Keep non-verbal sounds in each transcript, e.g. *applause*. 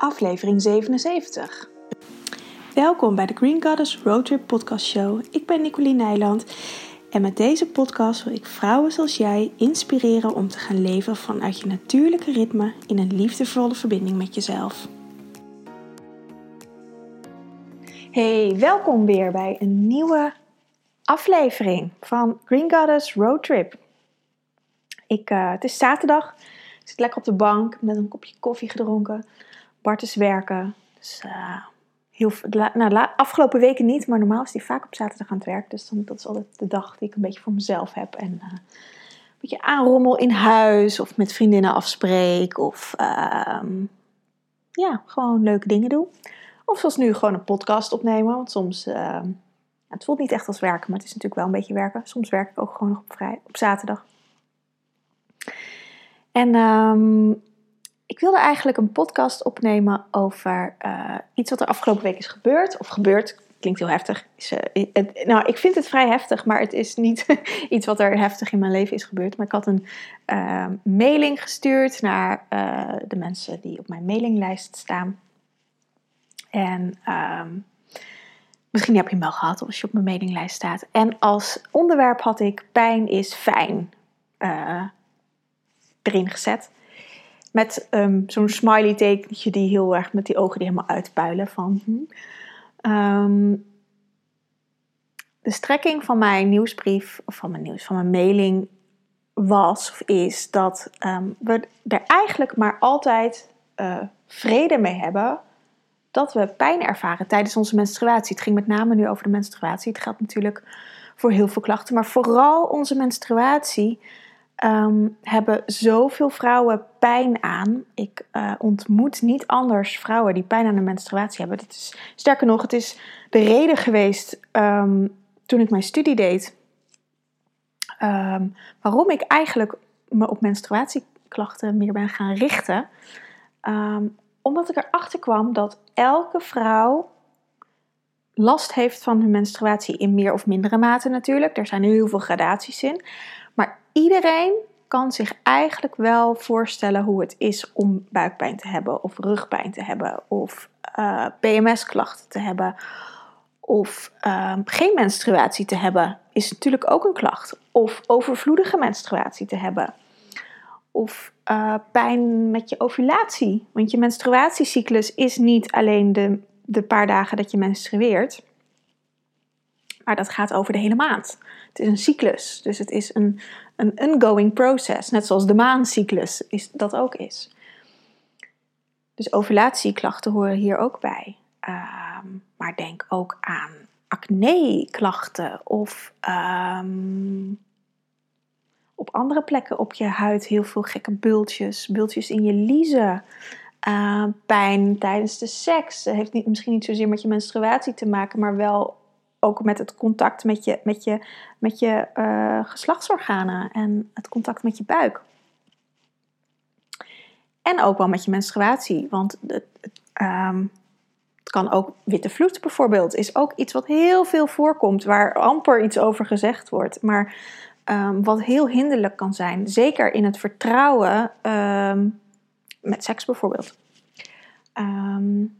aflevering 77. Welkom bij de Green Goddess Roadtrip Podcast Show. Ik ben Nicoline Nijland en met deze podcast wil ik vrouwen zoals jij inspireren om te gaan leven vanuit je natuurlijke ritme in een liefdevolle verbinding met jezelf. Hey, welkom weer bij een nieuwe aflevering van Green Goddess Road Trip. Ik, uh, het is zaterdag, ik zit lekker op de bank met een kopje koffie gedronken. Bart is werken, dus uh, heel, nou, afgelopen weken niet, maar normaal is hij vaak op zaterdag aan het werk. Dus dan, dat is altijd de dag die ik een beetje voor mezelf heb. En uh, een beetje aanrommel in huis of met vriendinnen afspreek of ehm, ja, gewoon leuke dingen doe. Of zoals nu gewoon een podcast opnemen, want soms... Uh, het voelt niet echt als werken, maar het is natuurlijk wel een beetje werken. Soms werk ik ook gewoon nog op, vrij, op zaterdag. En um, ik wilde eigenlijk een podcast opnemen over uh, iets wat er afgelopen week is gebeurd. Of gebeurd, klinkt heel heftig. Is, het, nou, ik vind het vrij heftig, maar het is niet *laughs* iets wat er heftig in mijn leven is gebeurd. Maar ik had een uh, mailing gestuurd naar de mensen die op mijn mailinglijst staan. En um, misschien heb je hem wel gehad als je op mijn mailinglijst staat. En als onderwerp had ik pijn is fijn erin gezet. Met um, zo'n smiley tekentje die heel erg met die ogen die helemaal uitpuilen van. Um, de strekking van mijn nieuwsbrief, of van mijn nieuws, van mijn mailing was of is dat um, we er eigenlijk maar altijd uh, vrede mee hebben dat we pijn ervaren tijdens onze menstruatie. Het ging met name nu over de menstruatie. Het geldt natuurlijk voor heel veel klachten, maar vooral onze menstruatie um, hebben zoveel vrouwen pijn aan. Ik uh, ontmoet niet anders vrouwen die pijn aan de menstruatie hebben. Dat is, sterker nog, het is de reden geweest um, toen ik mijn studie deed. Um, waarom ik eigenlijk me op menstruatieklachten meer ben gaan richten. omdat ik erachter kwam dat elke vrouw last heeft van hun menstruatie in meer of mindere mate natuurlijk. Er zijn heel veel gradaties in iedereen kan zich eigenlijk wel voorstellen hoe het is om buikpijn te hebben, of rugpijn te hebben, of uh, eh, PMS-klachten te hebben, of uh, geen menstruatie te hebben, is natuurlijk ook een klacht. Of overvloedige menstruatie te hebben. Of uh, pijn met je ovulatie. Want je menstruatiecyclus is niet alleen de, de paar dagen dat je menstrueert, maar dat gaat over de hele maand. Het is een cyclus, dus het is een, een ongoing process, net zoals de maancyclus is, dat ook is. Dus ovulatieklachten horen hier ook bij. Ehm, maar denk ook aan acne-klachten of um, op andere plekken op je huid heel veel gekke bultjes, bultjes in je liezen. Uh, pijn tijdens de seks. Dat heeft niet, misschien niet zozeer met je menstruatie te maken, maar wel ook met het contact met je, met je, met je uh, geslachtsorganen en het contact met je buik. En ook wel met je menstruatie, want het, um, het kan ook witte vloed bijvoorbeeld, is ook iets wat heel veel voorkomt, waar amper iets over gezegd wordt, maar um, wat heel hinderlijk kan zijn. Zeker in het vertrouwen um, met seks bijvoorbeeld. Um,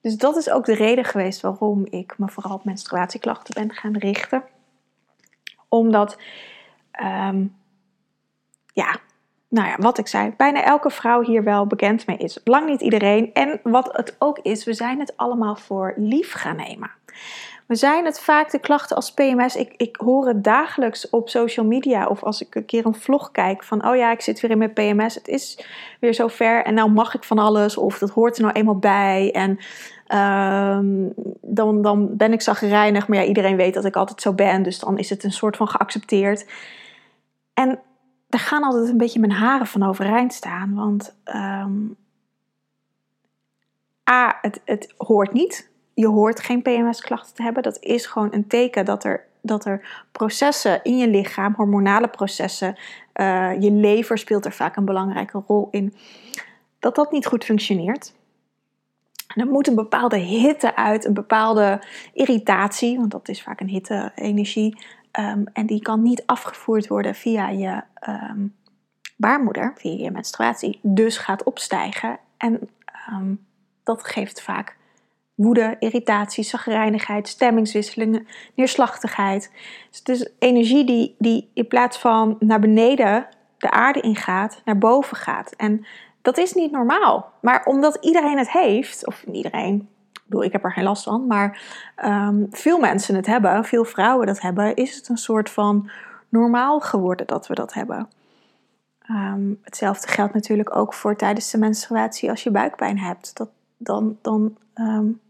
dus dat is ook de reden geweest waarom ik me vooral op menstruatieklachten ben gaan richten. Omdat, um, ja, nou ja, wat ik zei, bijna elke vrouw hier wel bekend mee is. Lang niet iedereen. En wat het ook is, we zijn het allemaal voor lief gaan nemen. We zijn het vaak de klachten als PMS. Ik, ik hoor het dagelijks op social media of als ik een keer een vlog kijk van oh ja, ik zit weer in mijn PMS. Het is weer zo ver en nou mag ik van alles of dat hoort er nou eenmaal bij. En um, dan, dan ben ik zagrijnig, maar ja, iedereen weet dat ik altijd zo ben. Dus dan is het een soort van geaccepteerd. En daar gaan altijd een beetje mijn haren van overeind staan. Want um, A, het, het hoort niet je hoort geen PMS-klachten te hebben. Dat is gewoon een teken dat er, dat er processen in je lichaam, hormonale processen, uh, je lever speelt er vaak een belangrijke rol in, dat dat niet goed functioneert. En er moet een bepaalde hitte uit, een bepaalde irritatie, want dat is vaak een hitte-energie. Um, en die kan niet afgevoerd worden via je um, baarmoeder, via je menstruatie. Dus gaat opstijgen. En um, dat geeft vaak woede, irritatie, zagrijnigheid, stemmingswisselingen, neerslachtigheid. Dus het is energie die, die in plaats van naar beneden de aarde ingaat, naar boven gaat. En dat is niet normaal. Maar omdat iedereen het heeft, of iedereen, ik bedoel, ik heb er geen last van, maar um, veel mensen het hebben, veel vrouwen dat hebben, is het een soort van normaal geworden dat we dat hebben. Um, hetzelfde geldt natuurlijk ook voor tijdens de menstruatie als je buikpijn hebt. Dat, dan, dan um,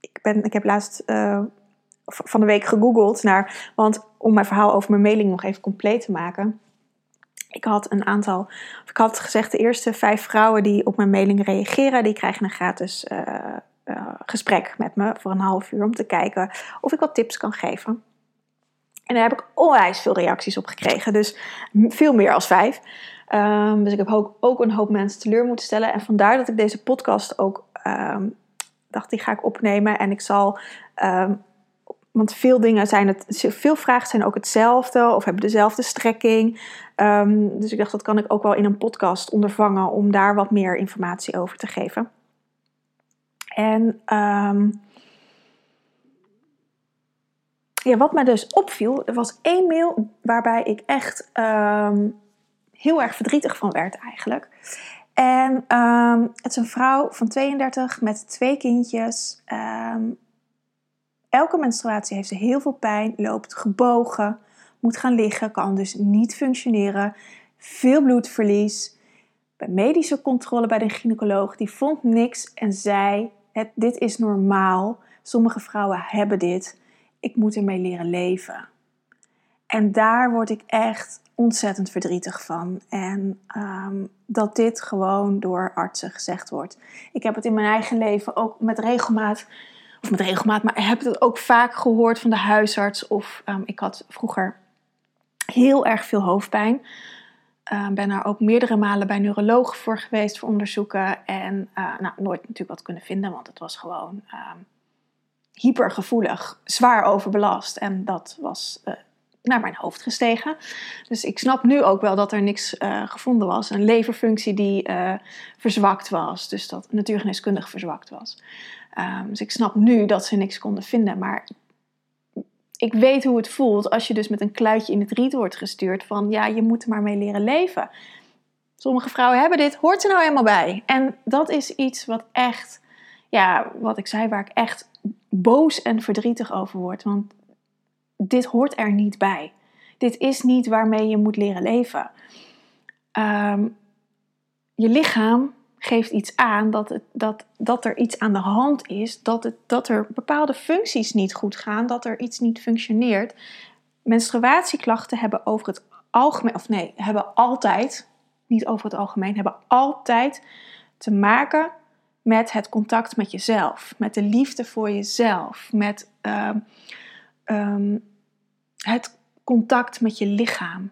ik, ben, ik heb laatst uh, van de week gegoogeld naar, want om mijn verhaal over mijn mailing nog even compleet te maken. Ik had een aantal, ik had gezegd, de eerste vijf vrouwen die op mijn mailing reageren, die krijgen een gratis uh, uh, gesprek met me voor een half uur om te kijken of ik wat tips kan geven. En daar heb ik onwijs veel reacties op gekregen, dus veel meer als vijf. Um, dus ik heb ook, ook, een hoop mensen teleur moeten stellen. En vandaar dat ik deze podcast ook um, dacht, die ga ik opnemen. En ik zal um, want veel dingen zijn het, veel vragen zijn ook hetzelfde of hebben dezelfde strekking. Um, dus ik dacht, dat kan ik ook wel in een podcast ondervangen om daar wat meer informatie over te geven. En um, ja, wat me dus opviel, er was één mail waarbij ik echt um, heel erg verdrietig van werd eigenlijk. En het is een vrouw van 32 met twee kindjes. Elke menstruatie heeft ze heel veel pijn, loopt gebogen, moet gaan liggen, kan dus niet functioneren. Veel bloedverlies. Bij medische controle bij de gynaecoloog, die vond niks en zei: het, Dit is normaal. Sommige vrouwen hebben dit. Ik moet ermee leren leven. En daar word ik echt ontzettend verdrietig van. En um, dat dit gewoon door artsen gezegd wordt. Ik heb het in mijn eigen leven ook met regelmaat of met regelmaat, maar heb het ook vaak gehoord van de huisarts. Of um, ik had vroeger heel erg veel hoofdpijn. Uh, ben daar ook meerdere malen bij neurologen voor geweest voor onderzoeken. En uh, nou, nooit natuurlijk wat kunnen vinden, want het was gewoon uh, hypergevoelig, zwaar overbelast. En dat was uh, naar mijn hoofd gestegen. Dus ik snap nu ook wel dat er niks uh, gevonden was. Een leverfunctie die verzwakt was. Dus dat natuurgeneeskundig verzwakt was. Um, dus ik snap nu dat ze niks konden vinden. Maar ik weet hoe het voelt als je dus met een kluitje in het riet wordt gestuurd. Van ja, je moet er maar mee leren leven. Sommige vrouwen hebben dit, hoort er nou helemaal bij. En dat is iets wat echt, ja, wat ik zei, waar ik echt boos en verdrietig over word. Want dit hoort er niet bij. Dit is niet waarmee je moet leren leven. Um, je lichaam geeft iets aan dat, het, dat, dat er iets aan de hand is, dat, het, dat er bepaalde functies niet goed gaan, dat er iets niet functioneert. Menstruatieklachten hebben over het algemeen, of nee, hebben altijd, niet over het algemeen, hebben altijd te maken met het contact met jezelf, met de liefde voor jezelf, met uh, um, het contact met je lichaam.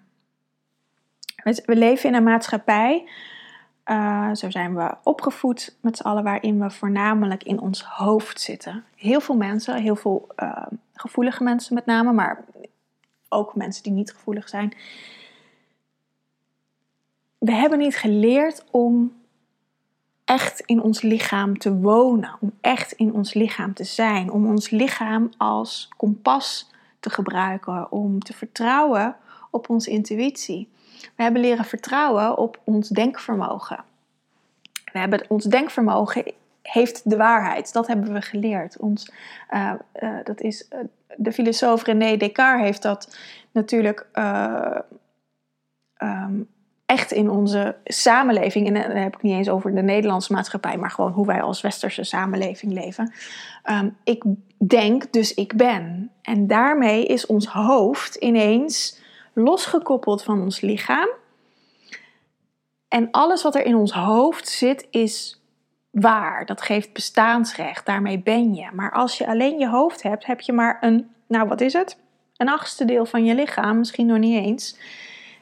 We leven in een maatschappij uh, zo zijn we opgevoed met z'n allen, waarin we voornamelijk in ons hoofd zitten. Heel veel mensen, heel veel uh, gevoelige mensen met name, maar ook mensen die niet gevoelig zijn. We hebben niet geleerd om echt in ons lichaam te wonen, om echt in ons lichaam te zijn, om ons lichaam als kompas te gebruiken, om te vertrouwen op onze intuïtie. We hebben leren vertrouwen op ons denkvermogen. We hebben ons denkvermogen heeft de waarheid. Dat hebben we geleerd. Ons, uh, uh, dat is, uh, de filosoof René Descartes heeft dat natuurlijk um, echt in onze samenleving, en dan heb ik niet eens over de Nederlandse maatschappij, maar gewoon hoe wij als westerse samenleving leven. Um, ik denk, dus ik ben. En daarmee is ons hoofd ineens losgekoppeld van ons lichaam. En alles wat er in ons hoofd zit is waar. Dat geeft bestaansrecht. Daarmee ben je. Maar als je alleen je hoofd hebt, heb je maar een, nou wat is het? Een achtste deel van je lichaam, misschien nog niet eens.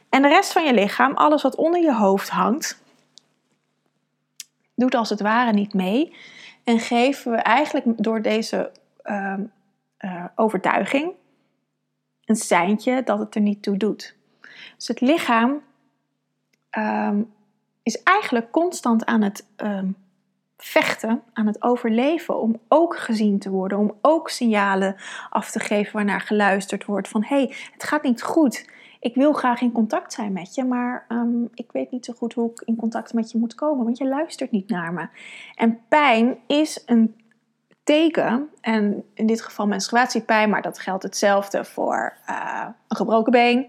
En de rest van je lichaam, alles wat onder je hoofd hangt, doet als het ware niet mee. En geven we eigenlijk door deze uh, uh, overtuiging een seintje dat het er niet toe doet. Dus het lichaam um, is eigenlijk constant aan het um, vechten, aan het overleven, om ook gezien te worden, om ook signalen af te geven waarnaar geluisterd wordt van hé, hey, het gaat niet goed. Ik wil graag in contact zijn met je, maar um, ik weet niet zo goed hoe ik in contact met je moet komen, want je luistert niet naar me. En pijn is een teken, en in dit geval menstruatiepijn, maar dat geldt hetzelfde voor uh, een gebroken been.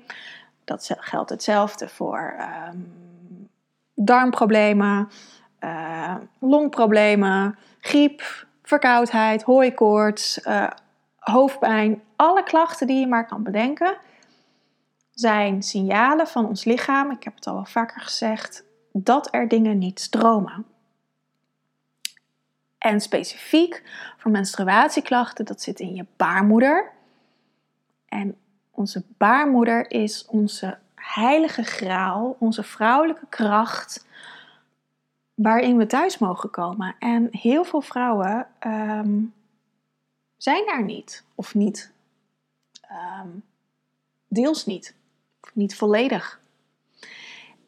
Dat geldt hetzelfde voor um, darmproblemen, uh, longproblemen, griep, verkoudheid, hooikoorts, uh, hoofdpijn. Alle klachten die je maar kan bedenken zijn signalen van ons lichaam, ik heb het al wel vaker gezegd, dat er dingen niet stromen. En specifiek voor menstruatieklachten, dat zit in je baarmoeder. En onze baarmoeder is onze heilige graal, onze vrouwelijke kracht, waarin we thuis mogen komen. En heel veel vrouwen um, zijn daar niet, of niet, um, deels niet, niet volledig.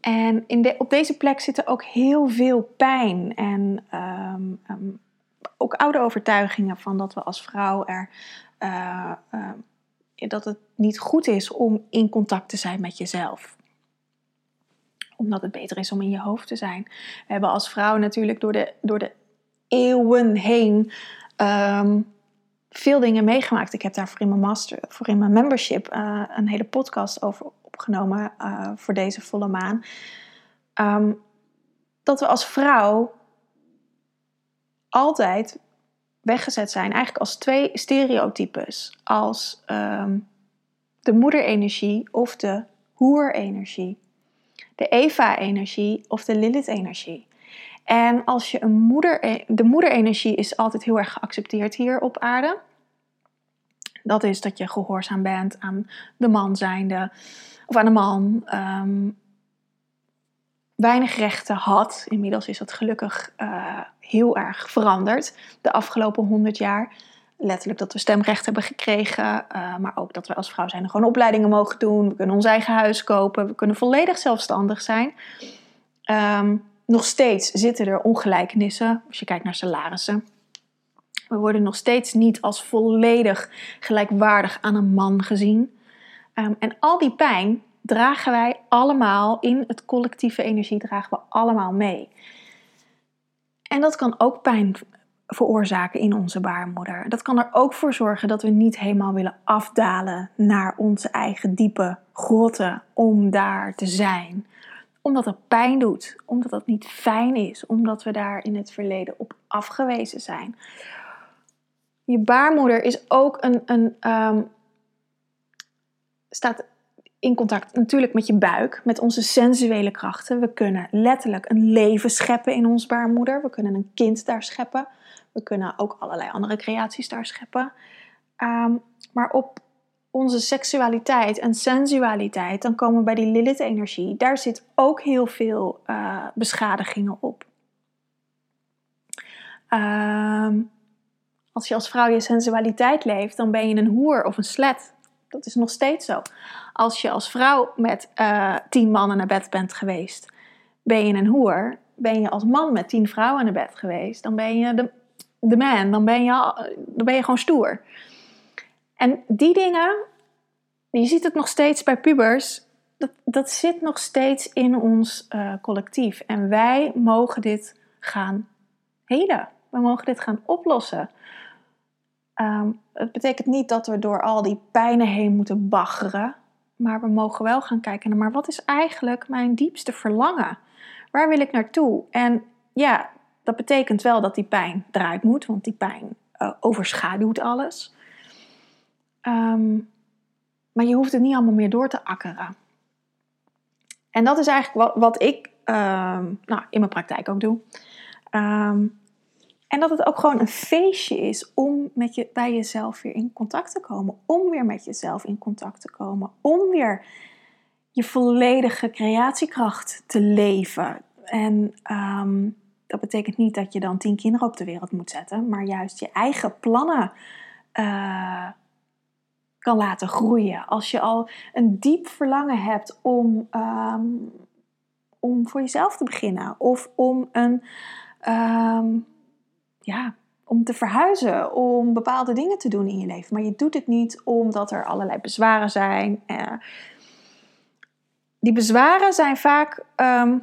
En in de, op deze plek zitten ook heel veel pijn en um, ook oude overtuigingen van dat we als vrouw er uh, uh, dat het niet goed is om in contact te zijn met jezelf omdat het beter is om in je hoofd te zijn. We hebben als vrouw natuurlijk door de, door de eeuwen heen um, veel dingen meegemaakt. Ik heb daarvoor in mijn master, voor in mijn membership uh, een hele podcast over opgenomen voor deze volle maan. Um, dat we als vrouw altijd weggezet zijn, eigenlijk als twee stereotypes. Als um, de moederenergie of de hoerenergie de Eva-energie of de Lilith-energie. En als je een moeder, de moederenergie is altijd heel erg geaccepteerd hier op aarde. Dat is dat je gehoorzaam bent aan de man zijnde, of aan de man. Um, weinig rechten had. Inmiddels is dat gelukkig uh, heel erg veranderd de afgelopen honderd jaar letterlijk dat we stemrecht hebben gekregen, uh, maar ook dat we als vrouw zijn gewoon opleidingen mogen doen. We kunnen ons eigen huis kopen, we kunnen volledig zelfstandig zijn. Um, nog steeds zitten er ongelijkenissen als je kijkt naar salarissen. We worden nog steeds niet als volledig gelijkwaardig aan een man gezien. Um, en al die pijn dragen wij allemaal in het collectieve energie, dragen we allemaal mee. En dat kan ook pijn veroorzaken in onze baarmoeder. Dat kan er ook voor zorgen dat we niet helemaal willen afdalen naar onze eigen diepe grotten om daar te zijn. Omdat het pijn doet, omdat dat niet fijn is, omdat we daar in het verleden op afgewezen zijn. Je baarmoeder is ook een, een um, staat in contact natuurlijk met je buik, met onze sensuele krachten. We kunnen letterlijk een leven scheppen in ons baarmoeder. We kunnen een kind daar scheppen. We kunnen ook allerlei andere creaties daar scheppen. Um, maar op onze seksualiteit en sensualiteit, dan komen we bij die Lilith-energie. Daar zit ook heel veel uh, beschadigingen op. Um, als je als vrouw je sensualiteit leeft, dan ben je een hoer of een slet. Dat is nog steeds zo. Als je als vrouw met uh, tien mannen naar bed bent geweest, ben je een hoer. Ben je als man met tien vrouwen naar bed geweest, dan ben je de de man, dan ben, je, dan ben je gewoon stoer. En die dingen, je ziet het nog steeds bij pubers, dat, dat zit nog steeds in ons uh, collectief. En wij mogen dit gaan helen. We mogen dit gaan oplossen. Um, het betekent niet dat we door al die pijnen heen moeten baggeren. Maar we mogen wel gaan kijken naar, maar wat is eigenlijk mijn diepste verlangen? Waar wil ik naartoe? En ja, dat betekent wel dat die pijn eruit moet, want die pijn uh, overschaduwt alles. Um, maar je hoeft het niet allemaal meer door te akkeren. En dat is eigenlijk wat, wat ik um, nou, in mijn praktijk ook doe. Um, en dat het ook gewoon een feestje is om met je, bij jezelf weer in contact te komen. Om weer met jezelf in contact te komen. Om weer je volledige creatiekracht te leven. En um, dat betekent niet dat je dan tien kinderen op de wereld moet zetten, maar juist je eigen plannen uh, kan laten groeien. Als je al een diep verlangen hebt om, um, om voor jezelf te beginnen of om een, um, ja, om te verhuizen, om bepaalde dingen te doen in je leven. Maar je doet het niet omdat er allerlei bezwaren zijn. Uh, die bezwaren zijn vaak, ehm,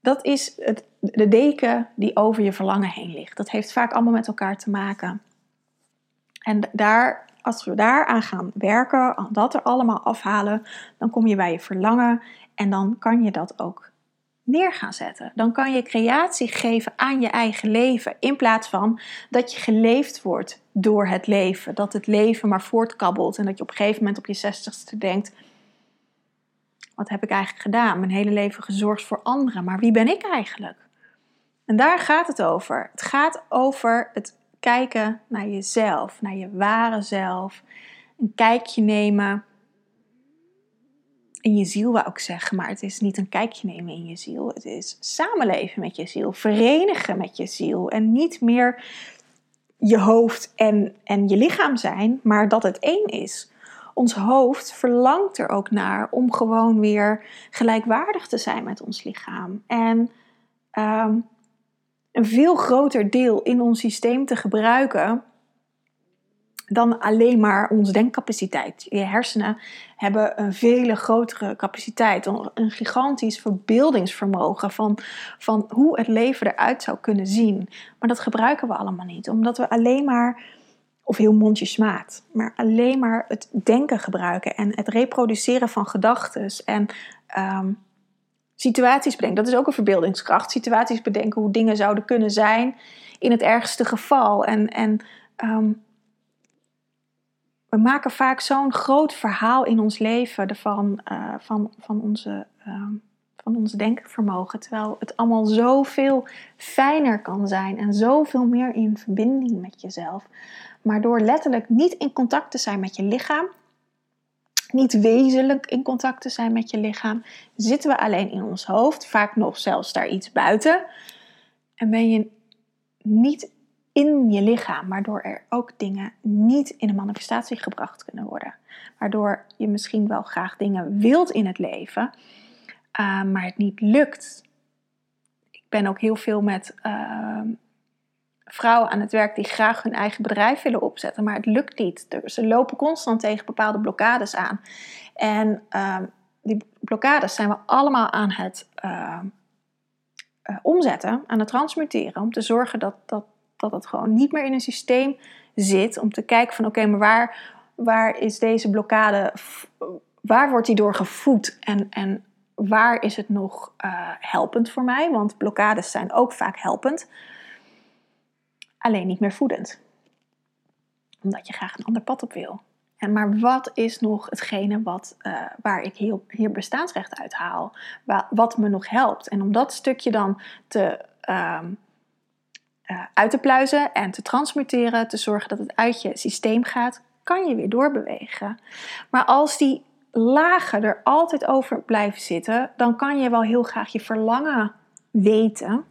dat is het, de deken die over je verlangen heen ligt. Dat heeft vaak allemaal met elkaar te maken. En daar, als we daaraan gaan werken, dat er allemaal afhalen, dan kom je bij je verlangen en dan kan je dat ook neer gaan zetten. Dan kan je creatie geven aan je eigen leven. In plaats van dat je geleefd wordt door het leven. Dat het leven maar voortkabbelt. En dat je op een gegeven moment op je zestigste denkt: wat heb ik eigenlijk gedaan? Mijn hele leven gezorgd voor anderen. Maar wie ben ik eigenlijk? En daar gaat het over. Het gaat over het kijken naar jezelf, naar je ware zelf. Een kijkje nemen in je ziel, wou ik zeggen. Maar het is niet een kijkje nemen in je ziel. Het is samenleven met je ziel, verenigen met je ziel. En niet meer je hoofd en, en je lichaam zijn, maar dat het één is ons hoofd verlangt er ook naar om gewoon weer gelijkwaardig te zijn met ons lichaam. En ehm, een veel groter deel in ons systeem te gebruiken dan alleen maar onze denkcapaciteit. Je hersenen hebben een vele grotere capaciteit, een gigantisch verbeeldingsvermogen van, van hoe het leven eruit zou kunnen zien. Maar dat gebruiken we allemaal niet, omdat we alleen maar of heel mondjesmaat, maar alleen maar het denken gebruiken en het reproduceren van gedachten en ehm, situaties bedenken. Dat is ook een verbeeldingskracht. Situaties bedenken hoe dingen zouden kunnen zijn in het ergste geval. En, en ehm, we maken vaak zo'n groot verhaal in ons leven ervan, uh, van, van, onze, uh, van ons denkvermogen. Terwijl het allemaal zoveel fijner kan zijn en zoveel meer in verbinding met jezelf. Maar door letterlijk niet in contact te zijn met je lichaam, niet wezenlijk in contact te zijn met je lichaam, zitten we alleen in ons hoofd, vaak nog zelfs daar iets buiten. En ben je niet in je lichaam, waardoor er ook dingen niet in de manifestatie gebracht kunnen worden. Waardoor je misschien wel graag dingen wilt in het leven, uh, maar het niet lukt. Ik ben ook heel veel met uh, vrouwen aan het werk die graag hun eigen bedrijf willen opzetten, maar het lukt niet. Ze lopen constant tegen bepaalde blokkades aan. En uh, die blokkades zijn we allemaal aan het uh, uh, omzetten, aan het transmuteren, om te zorgen dat, dat, dat het gewoon niet meer in een systeem zit. Om te kijken van oké, maar waar, waar is deze blokkade, waar wordt die door gevoed en, en waar is het nog uh, helpend voor mij? Want blokkades zijn ook vaak helpend alleen niet meer voedend. Omdat je graag een ander pad op wil. En maar wat is nog hetgene wat, uh, waar ik hier, hier bestaansrecht uit haal? Wat me nog helpt? En om dat stukje dan te, uh, uh, uit te pluizen en te transmuteren, te zorgen dat het uit je systeem gaat, kan je weer doorbewegen. Maar als die lagen er altijd over blijven zitten, dan kan je wel heel graag je verlangen weten.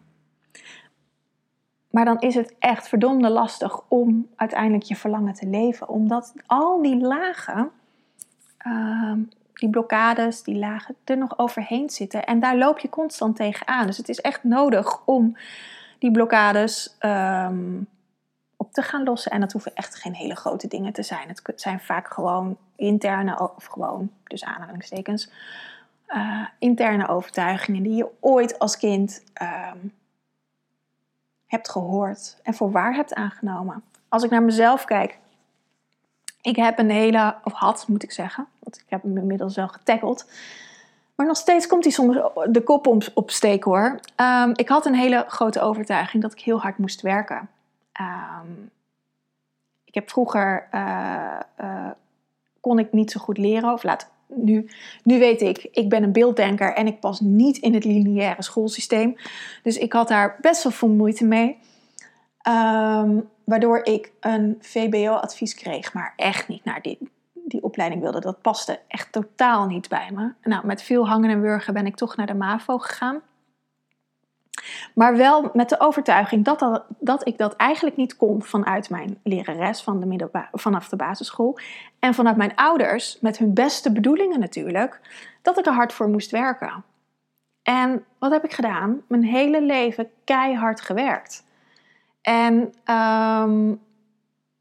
Maar dan is het echt verdomde lastig om uiteindelijk je verlangen te leven. Omdat al die lagen, uh, die blokkades, die lagen er nog overheen zitten. En daar loop je constant tegenaan. Dus het is echt nodig om die blokkades um, op te gaan lossen. En dat hoeven echt geen hele grote dingen te zijn. Het zijn vaak gewoon interne, of gewoon, dus aanhalingstekens, uh, interne overtuigingen die je ooit als kind... Um, hebt gehoord en voor waar hebt aangenomen. Als ik naar mezelf kijk, ik heb een hele, of had moet ik zeggen, want ik heb hem inmiddels wel getackeld. Maar nog steeds komt hij soms de kop op, opsteken hoor. Um, ik had een hele grote overtuiging dat ik heel hard moest werken. Um, ik heb vroeger, uh, uh, kon ik niet zo goed leren, of laat nu, nu weet ik, ik ben een beelddenker en ik pas niet in het lineaire schoolsysteem. Dus ik had daar best wel veel moeite mee. Um, waardoor ik een VBO-advies kreeg, maar echt niet naar die, die opleiding wilde. Dat paste echt totaal niet bij me. Nou, met veel hangen en wurgen ben ik toch naar de MAVO gegaan. Maar wel met de overtuiging dat, dat, dat ik dat eigenlijk niet kon vanuit mijn lerares van de vanaf de basisschool. En vanuit mijn ouders, met hun beste bedoelingen natuurlijk, dat ik er hard voor moest werken. En wat heb ik gedaan? Mijn hele leven keihard gewerkt. En ehm,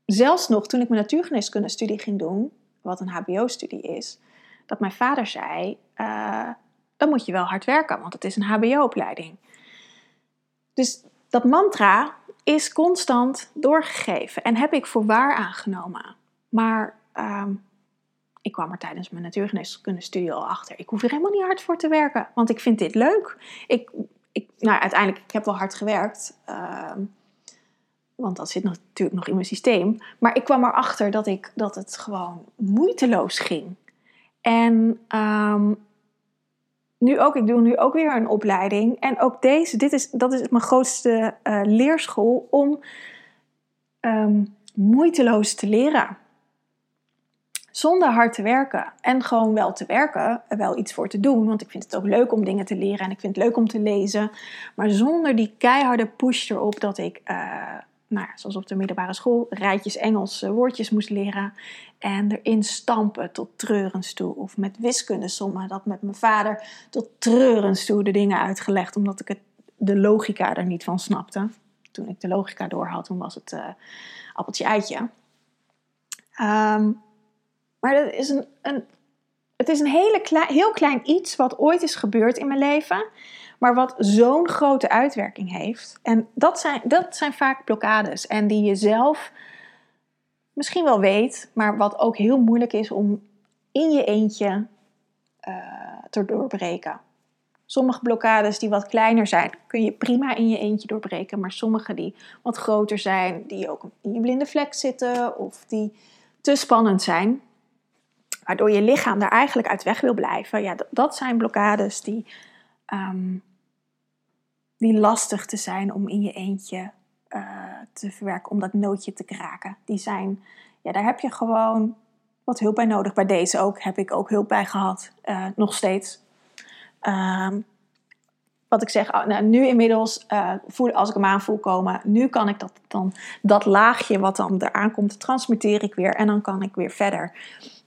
zelfs nog toen ik mijn natuurgeneeskunde studie ging doen, wat een HBO-studie is, dat mijn vader zei: uh, dan moet je wel hard werken, want het is een HBO-opleiding. Dus dat mantra is constant doorgegeven en heb ik voor waar aangenomen. Maar ehm, ik kwam er tijdens mijn natuurgeneeskunde studie al achter. Ik hoef er helemaal niet hard voor te werken, want ik vind dit leuk. Ik, ik, nou, uiteindelijk, ik heb wel hard gewerkt. Ehm, want dat zit natuurlijk nog in mijn systeem. Maar ik kwam erachter dat, ik, dat het gewoon moeiteloos ging. En ehm, nu ook, ik doe nu ook weer een opleiding. En ook deze, dit is, dat is mijn grootste uh, leerschool om um, moeiteloos te leren. Zonder hard te werken. En gewoon wel te werken, wel iets voor te doen. Want ik vind het ook leuk om dingen te leren en ik vind het leuk om te lezen. Maar zonder die keiharde push erop dat ik, uh, nou, zoals op de middelbare school, rijtjes Engels uh, woordjes moest leren. En erin stampen tot treurens toe. Of met wiskundesommen, dat met mijn vader tot treurens toe de dingen uitgelegd. Omdat ik het, de logica er niet van snapte. Toen ik de logica door had, toen was het uh, appeltje eitje. Um, maar is een, een, het is een hele heel klein iets wat ooit is gebeurd in mijn leven, maar wat zo'n grote uitwerking heeft. En dat zijn, dat zijn vaak blokkades en die je zelf misschien wel weet, maar wat ook heel moeilijk is om in je eentje uh, te doorbreken. Sommige blokkades die wat kleiner zijn, kun je prima in je eentje doorbreken. Maar sommige die wat groter zijn, die ook in je blinde vlek zitten of die te spannend zijn, waardoor je lichaam daar eigenlijk uit weg wil blijven. Ja, dat zijn blokkades die, um, die lastig te zijn om in je eentje uh, te verwerken, om dat nootje te kraken. Die zijn, ja, daar heb je gewoon wat hulp bij nodig. Bij deze ook heb ik ook hulp bij gehad, uh, nog steeds. Um, wat ik zeg, ah, nou, nu inmiddels, uh, voel, als ik hem aan voel komen, nu kan ik dat, dan, dat laagje wat dan eraan komt, transmuteer ik weer en dan kan ik weer verder.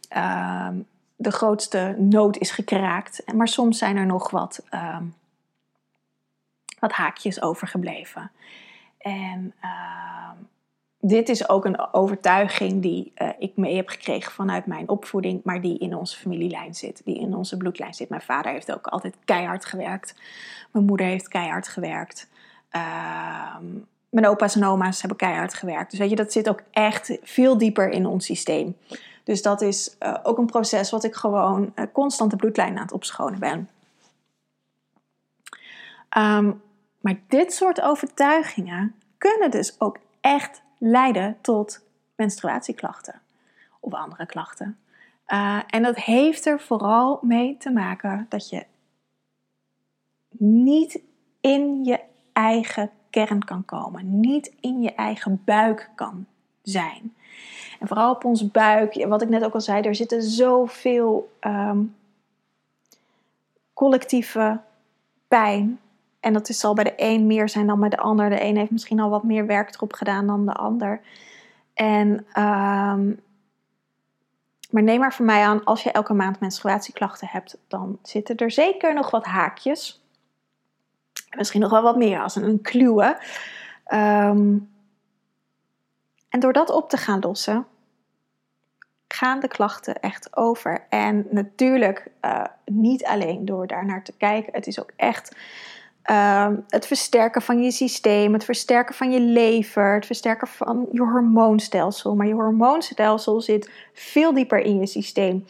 Ehm, de grootste nood is gekraakt. Maar soms zijn er nog wat, uh, wat haakjes overgebleven. En uh, dit is ook een overtuiging die uh, ik mee heb gekregen vanuit mijn opvoeding, maar die in onze familielijn zit, die in onze bloedlijn zit. Mijn vader heeft ook altijd keihard gewerkt. Mijn moeder heeft keihard gewerkt. mijn opa's en oma's hebben keihard gewerkt. Dus weet je, dat zit ook echt veel dieper in ons systeem. Dus dat is uh, ook een proces wat ik gewoon uh, constant de bloedlijn aan het opschonen ben. Um, maar dit soort overtuigingen kunnen dus ook echt leiden tot menstruatieklachten of andere klachten. Uh, en dat heeft er vooral mee te maken dat je niet in je eigen kern kan komen, niet in je eigen buik kan zijn. En vooral op ons buik, wat ik net ook al zei, er zitten zoveel um, collectieve pijn. En dat zal bij de een meer zijn dan bij de ander. De een heeft misschien al wat meer werk erop gedaan dan de ander. En, um, maar neem maar van mij aan, als je elke maand menstruatieklachten hebt, dan zitten er zeker nog wat haakjes. Misschien nog wel wat meer als een kluwe. Um, en door dat op te gaan lossen, gaan de klachten echt over. En natuurlijk uh, niet alleen door daar naar te kijken. Het is ook echt uh, het versterken van je systeem, het versterken van je lever, het versterken van je hormoonstelsel. Maar je hormoonstelsel zit veel dieper in je systeem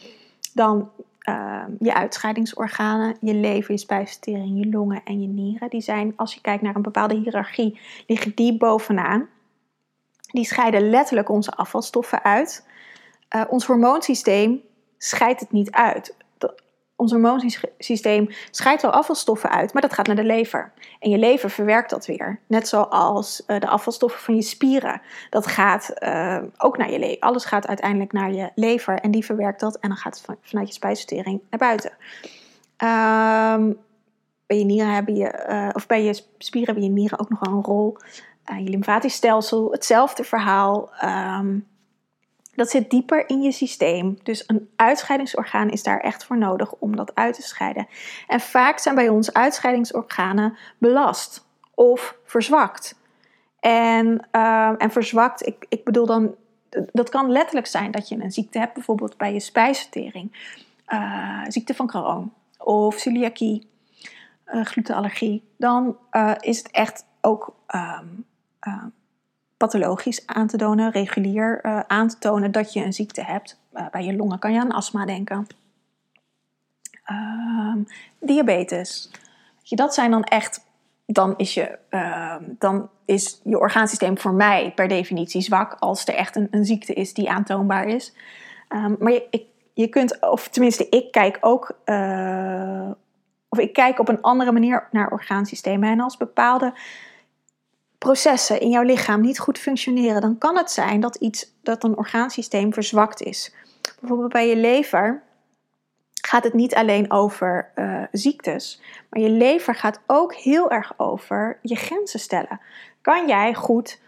dan uh, je uitscheidingsorganen, je lever, je spijsvertering, je longen en je nieren. Die zijn, als je kijkt naar een bepaalde hiërarchie, liggen die bovenaan. Die scheiden letterlijk onze afvalstoffen uit. Uh, ons hormoonsysteem scheidt het niet uit. Ons hormoonsysteem scheidt wel afvalstoffen uit, maar dat gaat naar de lever. En je lever verwerkt dat weer. Net zoals uh, de afvalstoffen van je spieren. Dat gaat uh, ook naar je lever. Alles gaat uiteindelijk naar je lever en die verwerkt dat. En dan gaat het vanuit je spijsvertering naar buiten. Um, bij je nieren hebben je, of bij je spieren hebben je nieren ook nog wel een rol. Je lymfatisch stelsel, hetzelfde verhaal. Um, dat zit dieper in je systeem. Dus een uitscheidingsorgaan is daar echt voor nodig om dat uit te scheiden. En vaak zijn bij ons uitscheidingsorganen belast of verzwakt. En, uh, en verzwakt, ik, ik bedoel dan, dat kan letterlijk zijn dat je een ziekte hebt, bijvoorbeeld bij je spijsvertering, uh, ziekte van Crohn of celiakie, uh, glutenallergie. Dan is het echt ook um, pathologisch aan te tonen, regulier aan te tonen dat je een ziekte hebt. bij je longen kan je aan astma denken. Um, diabetes. Dat zijn dan echt dan is, je, uh, dan is je orgaansysteem voor mij per definitie zwak als er echt een, een ziekte is die aantoonbaar is. Um, maar je, ik, je kunt, of tenminste, ik kijk ook, uh, of ik kijk op een andere manier naar orgaansystemen. En als bepaalde processen in jouw lichaam niet goed functioneren, dan kan het zijn dat, iets, dat een orgaansysteem verzwakt is. Bijvoorbeeld bij je lever gaat het niet alleen over uh, ziektes, maar je lever gaat ook heel erg over je grenzen stellen. Kan jij goed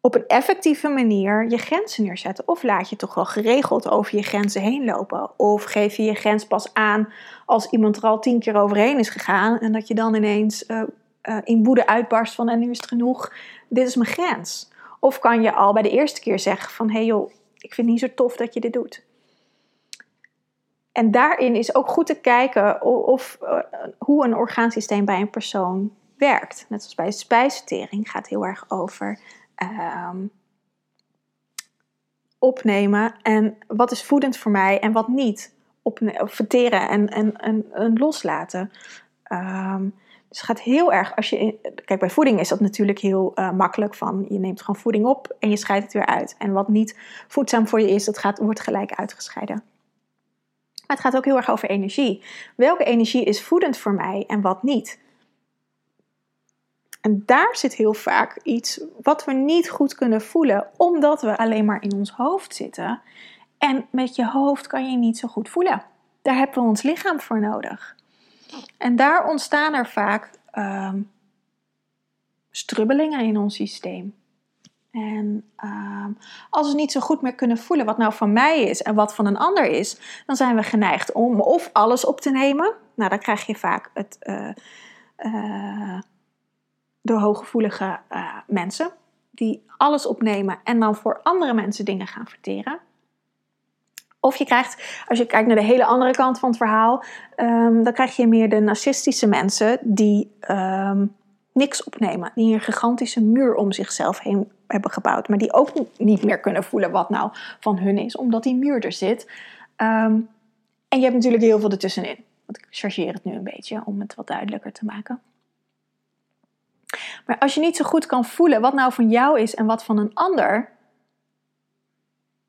op een effectieve manier je grenzen neerzetten? Of laat je toch wel geregeld over je grenzen heen lopen? Of geef je je grens pas aan als iemand er al tien keer overheen is gegaan en dat je dan ineens uh, uh, in woede uitbarst van en nu is het genoeg, dit is mijn grens. Of kan je al bij de eerste keer zeggen van hé hey joh, ik vind het niet zo tof dat je dit doet. En daarin is ook goed te kijken of, uh, hoe een orgaansysteem bij een persoon werkt. Net zoals bij spijsvertering gaat heel erg over uh, opnemen en wat is voedend voor mij en wat niet. Op, verteren en, en, en, en loslaten. Um, dus het gaat heel erg, als je, kijk bij voeding is dat natuurlijk heel uh, makkelijk van je neemt gewoon voeding op en je scheidt het weer uit. En wat niet voedzaam voor je is, dat gaat, wordt gelijk uitgescheiden. Maar het gaat ook heel erg over energie. Welke energie is voedend voor mij en wat niet? En daar zit heel vaak iets wat we niet goed kunnen voelen, omdat we alleen maar in ons hoofd zitten. En met je hoofd kan je niet zo goed voelen. Daar hebben we ons lichaam voor nodig. En daar ontstaan er vaak uh, strubbelingen in ons systeem. En uh, als we niet zo goed meer kunnen voelen wat nou van mij is en wat van een ander is, dan zijn we geneigd om of alles op te nemen. Nou, dan krijg je vaak het, uh, de hooggevoelige eh, mensen die alles opnemen en dan voor andere mensen dingen gaan verteren. Of je krijgt, als je kijkt naar de hele andere kant van het verhaal, um, dan krijg je meer de narcistische mensen die um, niks opnemen. Die een gigantische muur om zichzelf heen hebben gebouwd. Maar die ook niet meer kunnen voelen wat nou van hun is, omdat die muur er zit. Um, en je hebt natuurlijk heel veel ertussenin. Want ik chargeer het nu een beetje om het wat duidelijker te maken. Maar als je niet zo goed kan voelen wat nou van jou is en wat van een ander,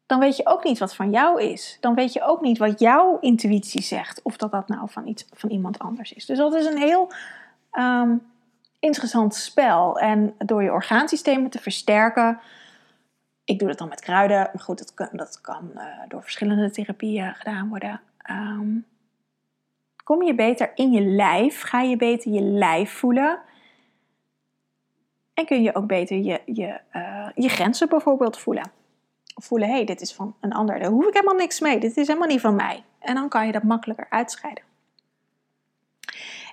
dan weet je ook niet wat van jou is. Dan weet je ook niet wat jouw intuïtie zegt, of dat dat nou van, iets, van iemand anders is. Dus dat is een heel um, interessant spel. En door je orgaansystemen te versterken, ik doe dat dan met kruiden, maar goed, dat kan, dat kan uh, door verschillende therapieën gedaan worden. Um, kom je beter in je lijf, ga je beter je lijf voelen. En kun je ook beter je, je, uh, je grenzen bijvoorbeeld voelen. Voelen, hé, hey, dit is van een ander, daar hoef ik helemaal niks mee, dit is helemaal niet van mij. En dan kan je dat makkelijker uitscheiden.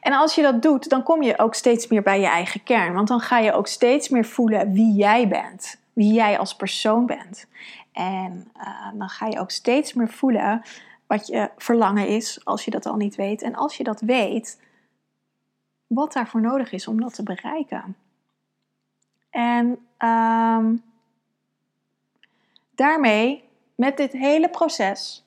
En als je dat doet, dan kom je ook steeds meer bij je eigen kern. Want dan ga je ook steeds meer voelen wie jij bent. Wie jij als persoon bent. En uh, dan ga je ook steeds meer voelen wat je verlangen is, als je dat al niet weet. En als je dat weet, wat daarvoor nodig is om dat te bereiken. En um, daarmee, met dit hele proces,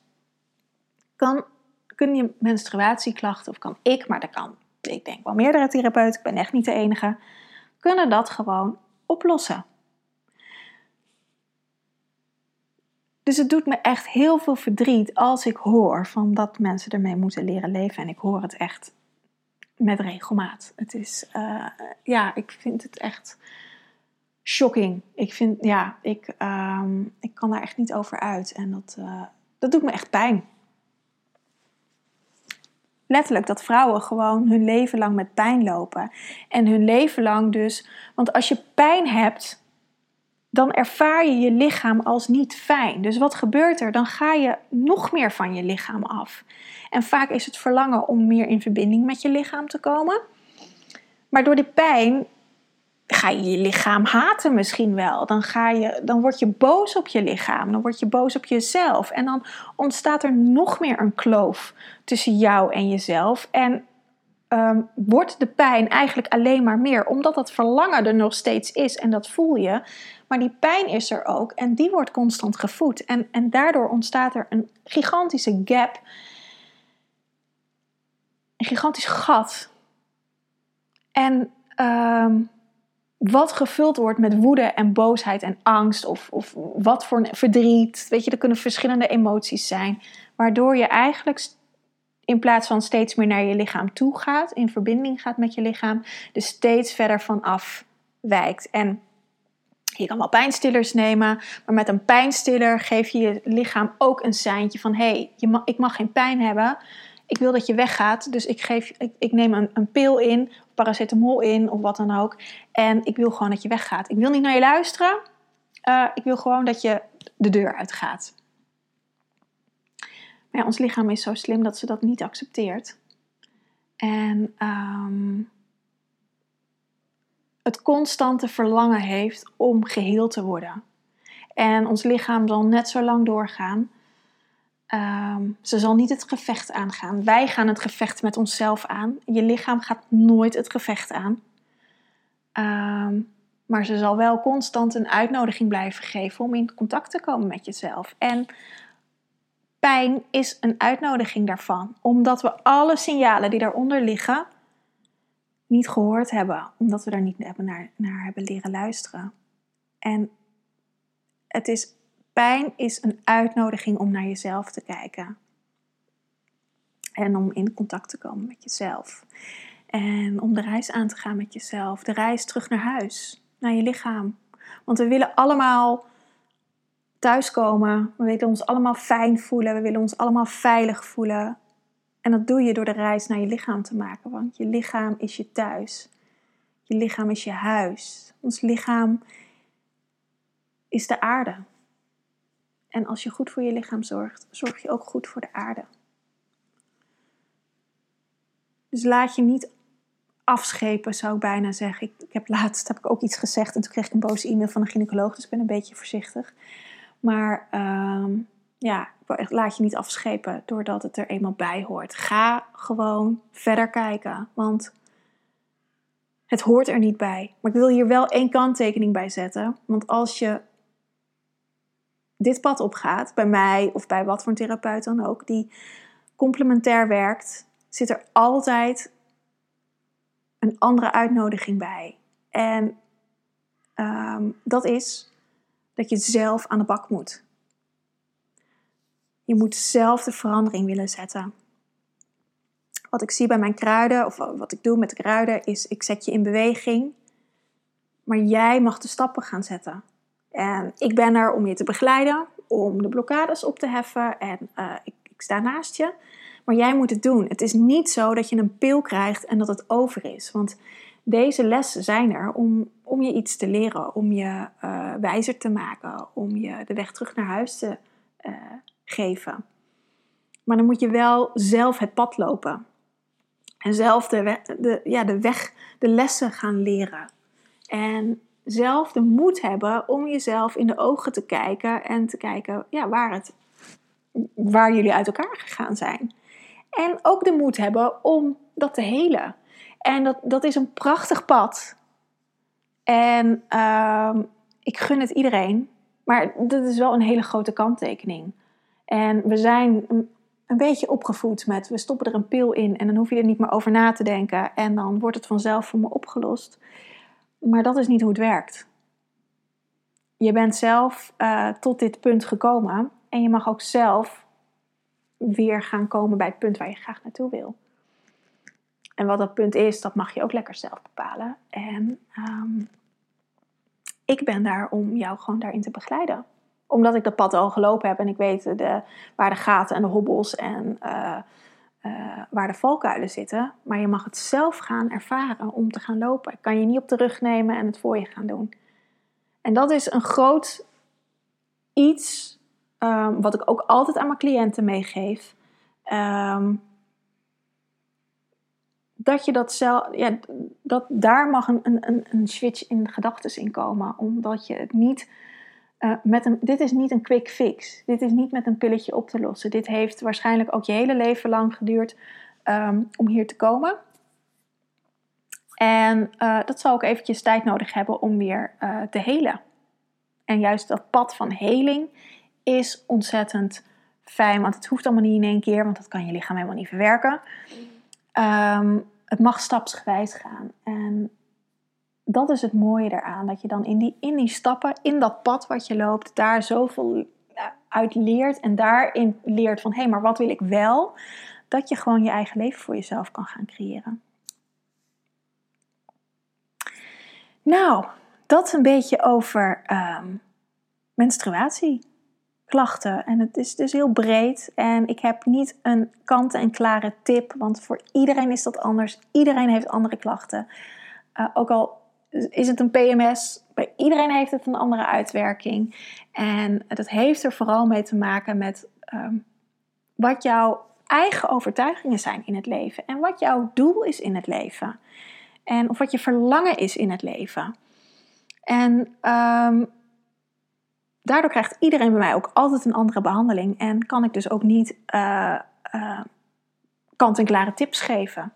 kan, kun je menstruatieklachten, of kan ik, maar dat kan ik denk wel meerdere therapeuten, ik ben echt niet de enige, kunnen dat gewoon oplossen. Dus het doet me echt heel veel verdriet als ik hoor van dat mensen ermee moeten leren leven. En ik hoor het echt met regelmaat. Het is, uh, ja, ik vind het echt shocking. Ik vind, ja, ik, um, ik kan daar echt niet over uit. En dat, uh, dat doet me echt pijn letterlijk dat vrouwen gewoon hun leven lang met pijn lopen. En hun leven lang dus, want als je pijn hebt, dan ervaar je je lichaam als niet fijn. Dus wat gebeurt er? Dan ga je nog meer van je lichaam af. En vaak is het verlangen om meer in verbinding met je lichaam te komen. Maar door die pijn ga je je lichaam haten misschien wel. Dan, ga je, dan word je boos op je lichaam. Dan word je boos op jezelf. En dan ontstaat er nog meer een kloof tussen jou en jezelf. En um, wordt de pijn eigenlijk alleen maar meer. Omdat dat verlangen er nog steeds is en dat voel je. Maar die pijn is er ook en die wordt constant gevoed. En, en daardoor ontstaat er een gigantische gap. Een gigantisch gat. En um, wat gevuld wordt met woede en boosheid en angst of, of wat voor verdriet. Weet je, er kunnen verschillende emoties zijn. Waardoor je eigenlijk in plaats van steeds meer naar je lichaam toe gaat, in verbinding gaat met je lichaam, dus steeds verder vanaf wijkt. En je kan wel pijnstillers nemen, maar met een pijnstiller geef je je lichaam ook een seintje van: hé, hey, ik mag geen pijn hebben. Ik wil dat je weggaat, dus ik, geef, ik, ik neem een, een pil in, paracetamol in of wat dan ook. En ik wil gewoon dat je weggaat. Ik wil niet naar je luisteren. Uh, ik wil gewoon dat je de deur uitgaat. Maar ja, ons lichaam is zo slim dat ze dat niet accepteert. En um, het constante verlangen heeft om geheeld te worden. En ons lichaam zal net zo lang doorgaan. Um, ze zal niet het gevecht aangaan. Wij gaan het gevecht met onszelf aan. Je lichaam gaat nooit het gevecht aan. Um, maar ze zal wel constant een uitnodiging blijven geven om in contact te komen met jezelf. En pijn is een uitnodiging daarvan, omdat we alle signalen die daaronder liggen niet gehoord hebben, omdat we daar niet naar, naar hebben leren luisteren. En het is, pijn is een uitnodiging om naar jezelf te kijken. En om in contact te komen met jezelf. En om de reis aan te gaan met jezelf. De reis terug naar huis, naar je lichaam. Want we willen allemaal thuiskomen. We willen ons allemaal fijn voelen. We willen ons allemaal veilig voelen. En dat doe je door de reis naar je lichaam te maken. Want je lichaam is je thuis. Je lichaam is je huis. Ons lichaam is de aarde. En als je goed voor je lichaam zorgt, zorg je ook goed voor de aarde. Dus laat je niet afschepen, zou ik bijna zeggen. Ik, heb laatst heb ik ook iets gezegd en toen kreeg ik een boze e-mail van een gynaecoloog, dus ik ben een beetje voorzichtig. Maar uh, ja, laat je niet afschepen doordat het er eenmaal bij hoort. Ga gewoon verder kijken, want het hoort er niet bij. Maar ik wil hier wel één kanttekening bij zetten. Want als je dit pad opgaat, bij mij of bij wat voor een therapeut dan ook, die complementair werkt, zit er altijd een andere uitnodiging bij. En um, dat is dat je zelf aan de bak moet. Je moet zelf de verandering willen zetten. Wat ik zie bij mijn kruiden, of wat ik doe met de kruiden, is ik zet je in beweging. Maar jij mag de stappen gaan zetten. En ik ben er om je te begeleiden, om de blokkades op te heffen. En uh, ik, ik sta naast je. Maar jij moet het doen. Het is niet zo dat je een pil krijgt en dat het over is. Want deze lessen zijn er om, om je iets te leren, om je uh, wijzer te maken, om je de weg terug naar huis te uh, geven. Maar dan moet je wel zelf het pad lopen. En zelf de, de, ja, de weg, de lessen gaan leren. En zelf de moed hebben om jezelf in de ogen te kijken en te kijken ja, waar, het, waar jullie uit elkaar gegaan zijn. En ook de moed hebben om dat te helen. En dat, dat is een prachtig pad. En uh, ik gun het iedereen. Maar dat is wel een hele grote kanttekening. En we zijn een beetje opgevoed met we stoppen er een pil in en dan hoef je er niet meer over na te denken en dan wordt het vanzelf voor me opgelost. Maar dat is niet hoe het werkt. Je bent zelf uh, tot dit punt gekomen en je mag ook zelf weer gaan komen bij het punt waar je graag naartoe wil. En wat dat punt is, dat mag je ook lekker zelf bepalen. En um, ik ben daar om jou gewoon daarin te begeleiden. Omdat ik dat pad al gelopen heb en ik weet de, waar de gaten en de hobbels en uh, uh, waar de valkuilen zitten. Maar je mag het zelf gaan ervaren om te gaan lopen. Ik kan je niet op de rug nemen en het voor je gaan doen. En dat is een groot iets um, wat ik ook altijd aan mijn cliënten meegeef. Um, dat je dat zelf, ja, dat daar mag een, een, een switch in gedachten in komen. Omdat je het niet uh, met een, dit is niet een quick fix. Dit is niet met een pilletje op te lossen. Dit heeft waarschijnlijk ook je hele leven lang geduurd um, om hier te komen. En uh, dat zal ook eventjes tijd nodig hebben om weer uh, te helen. En juist dat pad van heling is ontzettend fijn, want het hoeft allemaal niet in één keer, want dat kan je lichaam helemaal niet verwerken. Um, het mag stapsgewijs gaan. En dat is het mooie eraan, dat je dan in die, in die stappen, in dat pad wat je loopt, daar zoveel uit leert en daarin leert van hé, hey, maar wat wil ik wel? Dat je gewoon je eigen leven voor jezelf kan gaan creëren. Nou, dat een beetje over um, menstruatieklachten. En het is dus heel breed. En ik heb niet een kant-en-klare tip, want voor iedereen is dat anders. Iedereen heeft andere klachten. Uh, ook al is het een PMS, bij iedereen heeft het een andere uitwerking. En dat heeft er vooral mee te maken met um, wat jouw eigen overtuigingen zijn in het leven en wat jouw doel is in het leven. En of wat je verlangen is in het leven. En um, daardoor krijgt iedereen bij mij ook altijd een andere behandeling. En kan ik dus ook niet uh, uh, kant-en-klare tips geven.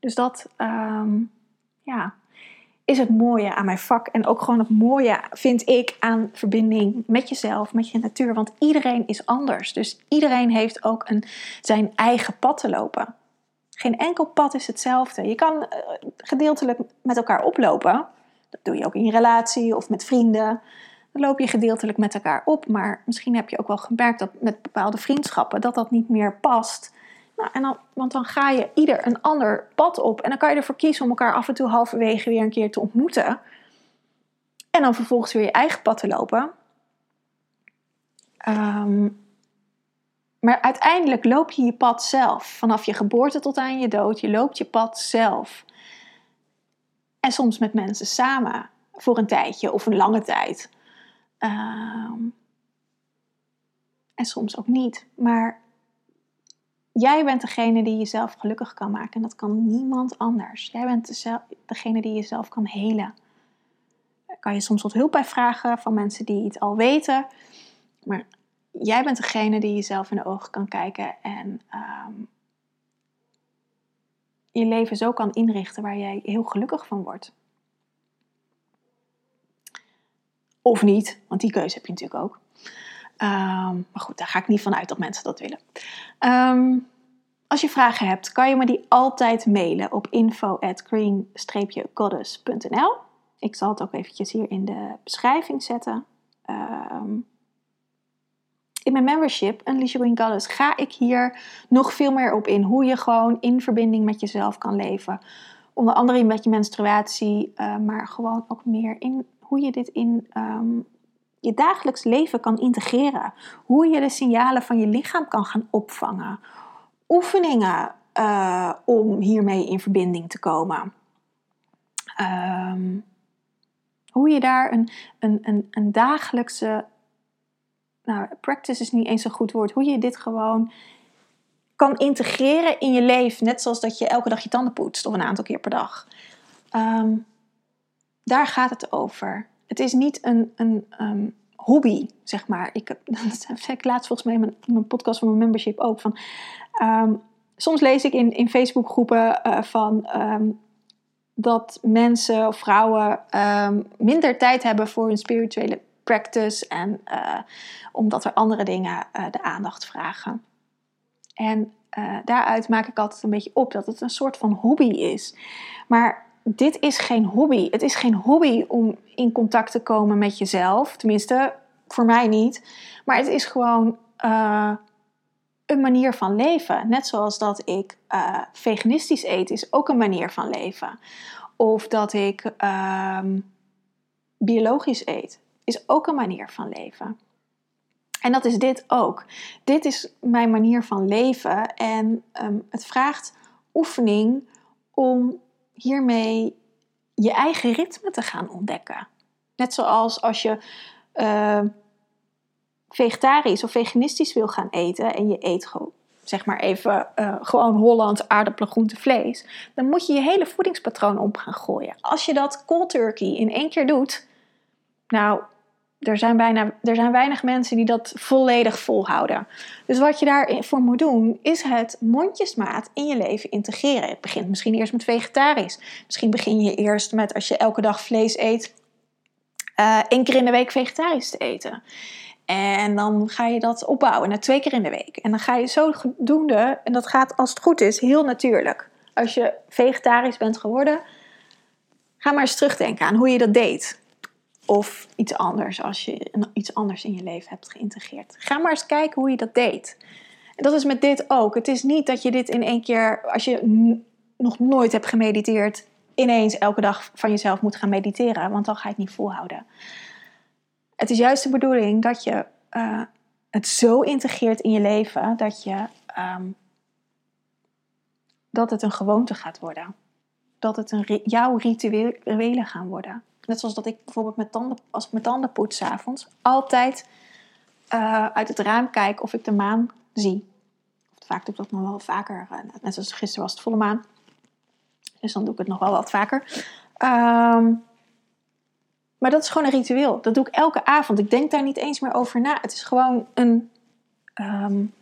Dus dat um, ja, is het mooie aan mijn vak. En ook gewoon het mooie vind ik aan verbinding met jezelf, met je natuur. Want iedereen is anders. Dus iedereen heeft ook een, zijn eigen pad te lopen. Geen enkel pad is hetzelfde. Je kan uh, gedeeltelijk met elkaar oplopen. Dat doe je ook in je relatie of met vrienden. Dan loop je gedeeltelijk met elkaar op. Maar misschien heb je ook wel gemerkt dat met bepaalde vriendschappen dat dat niet meer past. Nou, en dan, want dan ga je ieder een ander pad op. En dan kan je ervoor kiezen om elkaar af en toe halverwege weer een keer te ontmoeten. En dan vervolgens weer je eigen pad te lopen. Um, maar uiteindelijk loop je je pad zelf. Vanaf je geboorte tot aan je dood. Je loopt je pad zelf. En soms met mensen samen. Voor een tijdje of een lange tijd. Um, en soms ook niet. Maar jij bent degene die jezelf gelukkig kan maken. En dat kan niemand anders. Jij bent degene die jezelf kan helen. Daar kan je soms wat hulp bij vragen van mensen die het al weten. Maar jij bent degene die jezelf in de ogen kan kijken en um, je leven zo kan inrichten waar jij heel gelukkig van wordt. Of niet, want die keuze heb je natuurlijk ook. Um, maar goed, daar ga ik niet van uit dat mensen dat willen. Um, als je vragen hebt, kan je me die altijd mailen op info at green-goddess.nl. Ik zal het ook eventjes hier in de beschrijving zetten. Um, in mijn membership, Unleash Green Goddess, ga ik hier nog veel meer op in. Hoe je gewoon in verbinding met jezelf kan leven. Onder andere met je menstruatie, uh, maar gewoon ook meer in hoe je dit in um, je dagelijks leven kan integreren. Hoe je de signalen van je lichaam kan gaan opvangen. Oefeningen uh, om hiermee in verbinding te komen. Um, hoe je daar een, een, een, een dagelijkse nou, practice is niet eens een goed woord, hoe je dit gewoon kan integreren in je leven. Net zoals dat je elke dag je tanden poetst of een aantal keer per dag. Um, daar gaat het over. Het is niet een, een um, hobby, zeg maar. Ik, *laughs* dat zei ik laatst volgens mij in mijn, mijn podcast van mijn membership ook. Van, um, soms lees ik in, in Facebookgroepen uh, van dat mensen of vrouwen minder tijd hebben voor hun spirituele practice en uh, omdat er andere dingen uh, de aandacht vragen. En daaruit maak ik altijd een beetje op dat het een soort van hobby is. Maar dit is geen hobby. Het is geen hobby om in contact te komen met jezelf. Tenminste, voor mij niet. Maar het is gewoon een manier van leven. Net zoals dat ik veganistisch eet, is ook een manier van leven. Of dat ik ehm, biologisch eet is ook een manier van leven. En dat is dit ook. Dit is mijn manier van leven en um, het vraagt oefening om hiermee je eigen ritme te gaan ontdekken. Net zoals als je uh, vegetarisch of veganistisch wil gaan eten en je eet gewoon zeg maar even uh, gewoon Hollands aardappelen, groente, vlees, dan moet je je hele voedingspatroon op gaan gooien. Als je dat cold turkey in één keer doet, nou, er zijn, bijna, er zijn weinig mensen die dat volledig volhouden. Dus wat je daarvoor moet doen, is het mondjesmaat in je leven integreren. Het begint misschien eerst met vegetarisch. Misschien begin je eerst met, als je elke dag vlees eet, uh, één keer in de week vegetarisch te eten. En dan ga je dat opbouwen naar twee keer in de week. En dan ga je zo doende, en dat gaat als het goed is heel natuurlijk. Als je vegetarisch bent geworden, ga maar eens terugdenken aan hoe je dat deed. Of iets anders, als je iets anders in je leven hebt geïntegreerd. Ga maar eens kijken hoe je dat deed. En dat is met dit ook. Het is niet dat je dit in één keer, als je nog nooit hebt gemediteerd, ineens elke dag van jezelf moet gaan mediteren, want dan ga je het niet volhouden. Het is juist de bedoeling dat je uh, het zo integreert in je leven dat, je, um, dat het een gewoonte gaat worden. Dat het een, jouw rituelen gaan worden. Net zoals dat ik bijvoorbeeld met tanden, als ik mijn tanden poets avonds, altijd uh, uit het raam kijk of ik de maan zie. Vaak doe ik dat nog wel vaker. Uh, net zoals gisteren was het volle maan. Dus dan doe ik het nog wel wat vaker. Um, maar dat is gewoon een ritueel. Dat doe ik elke avond. Ik denk daar niet eens meer over na. Het is gewoon een, um,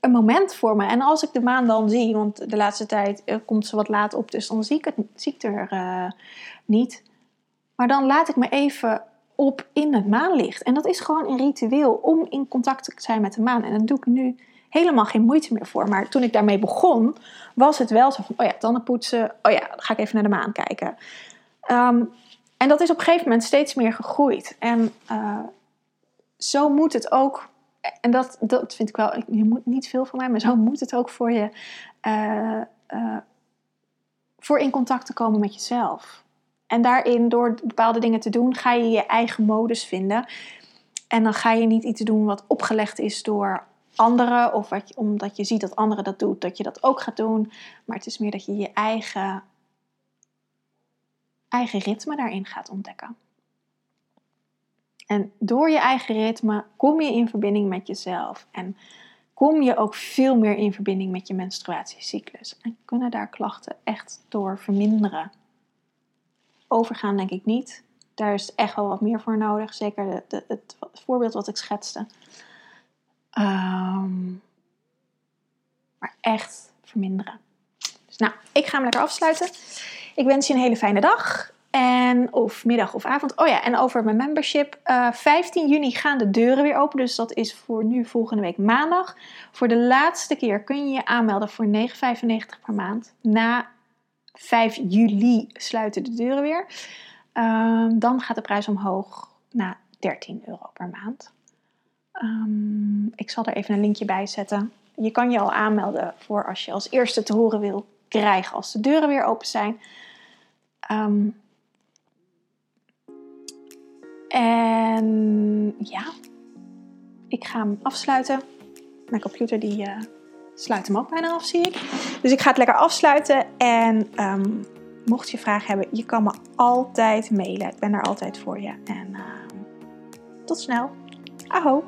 een moment voor me. En als ik de maan dan zie, want de laatste tijd uh, komt ze wat laat op, dus dan zie ik het zie ik er niet. Maar dan laat ik me even op in het maanlicht. En dat is gewoon een ritueel om in contact te zijn met de maan. En dat doe ik nu helemaal geen moeite meer voor. Maar toen ik daarmee begon, was het wel zo van: oh ja, tanden poetsen. Oh ja, dan ga ik even naar de maan kijken. Um, en dat is op een gegeven moment steeds meer gegroeid. En uh, zo moet het ook. En dat, dat vind ik wel. Je moet niet veel van mij, maar zo moet het ook voor je. Uh, uh, voor in contact te komen met jezelf. En daarin, door bepaalde dingen te doen, ga je je eigen modus vinden. En dan ga je niet iets doen wat opgelegd is door anderen, of omdat je ziet dat anderen dat doen, dat je dat ook gaat doen. Maar het is meer dat je je eigen eigen ritme daarin gaat ontdekken. En door je eigen ritme kom je in verbinding met jezelf en kom je ook veel meer in verbinding met je menstruatiecyclus. En kunnen daar klachten echt door verminderen. Overgaan denk ik niet. Daar is echt wel wat meer voor nodig. Zeker het, voorbeeld wat ik schetste. Um, maar echt verminderen. Dus nou, ik ga hem lekker afsluiten. Ik wens je een hele fijne dag. En, of middag of avond. Oh ja, en over mijn membership. Uh, eh, 15 juni gaan de deuren weer open. Dus dat is voor nu volgende week maandag. Voor de laatste keer kun je je aanmelden voor 9,95 per maand. Na 5 juli sluiten de deuren weer. Uh, dan gaat de prijs omhoog naar 13 euro per maand. Um, ik zal er even een linkje bij zetten. Je kan je al aanmelden voor als je als eerste te horen wil krijgen als de deuren weer open zijn. Um, en ja, ik ga hem afsluiten. Mijn computer die uh, sluit hem ook bijna af, zie ik. Dus ik ga het lekker afsluiten. En um, mocht je vragen hebben, je kan me altijd mailen. Ik ben er altijd voor je. En uh, tot snel. Aho!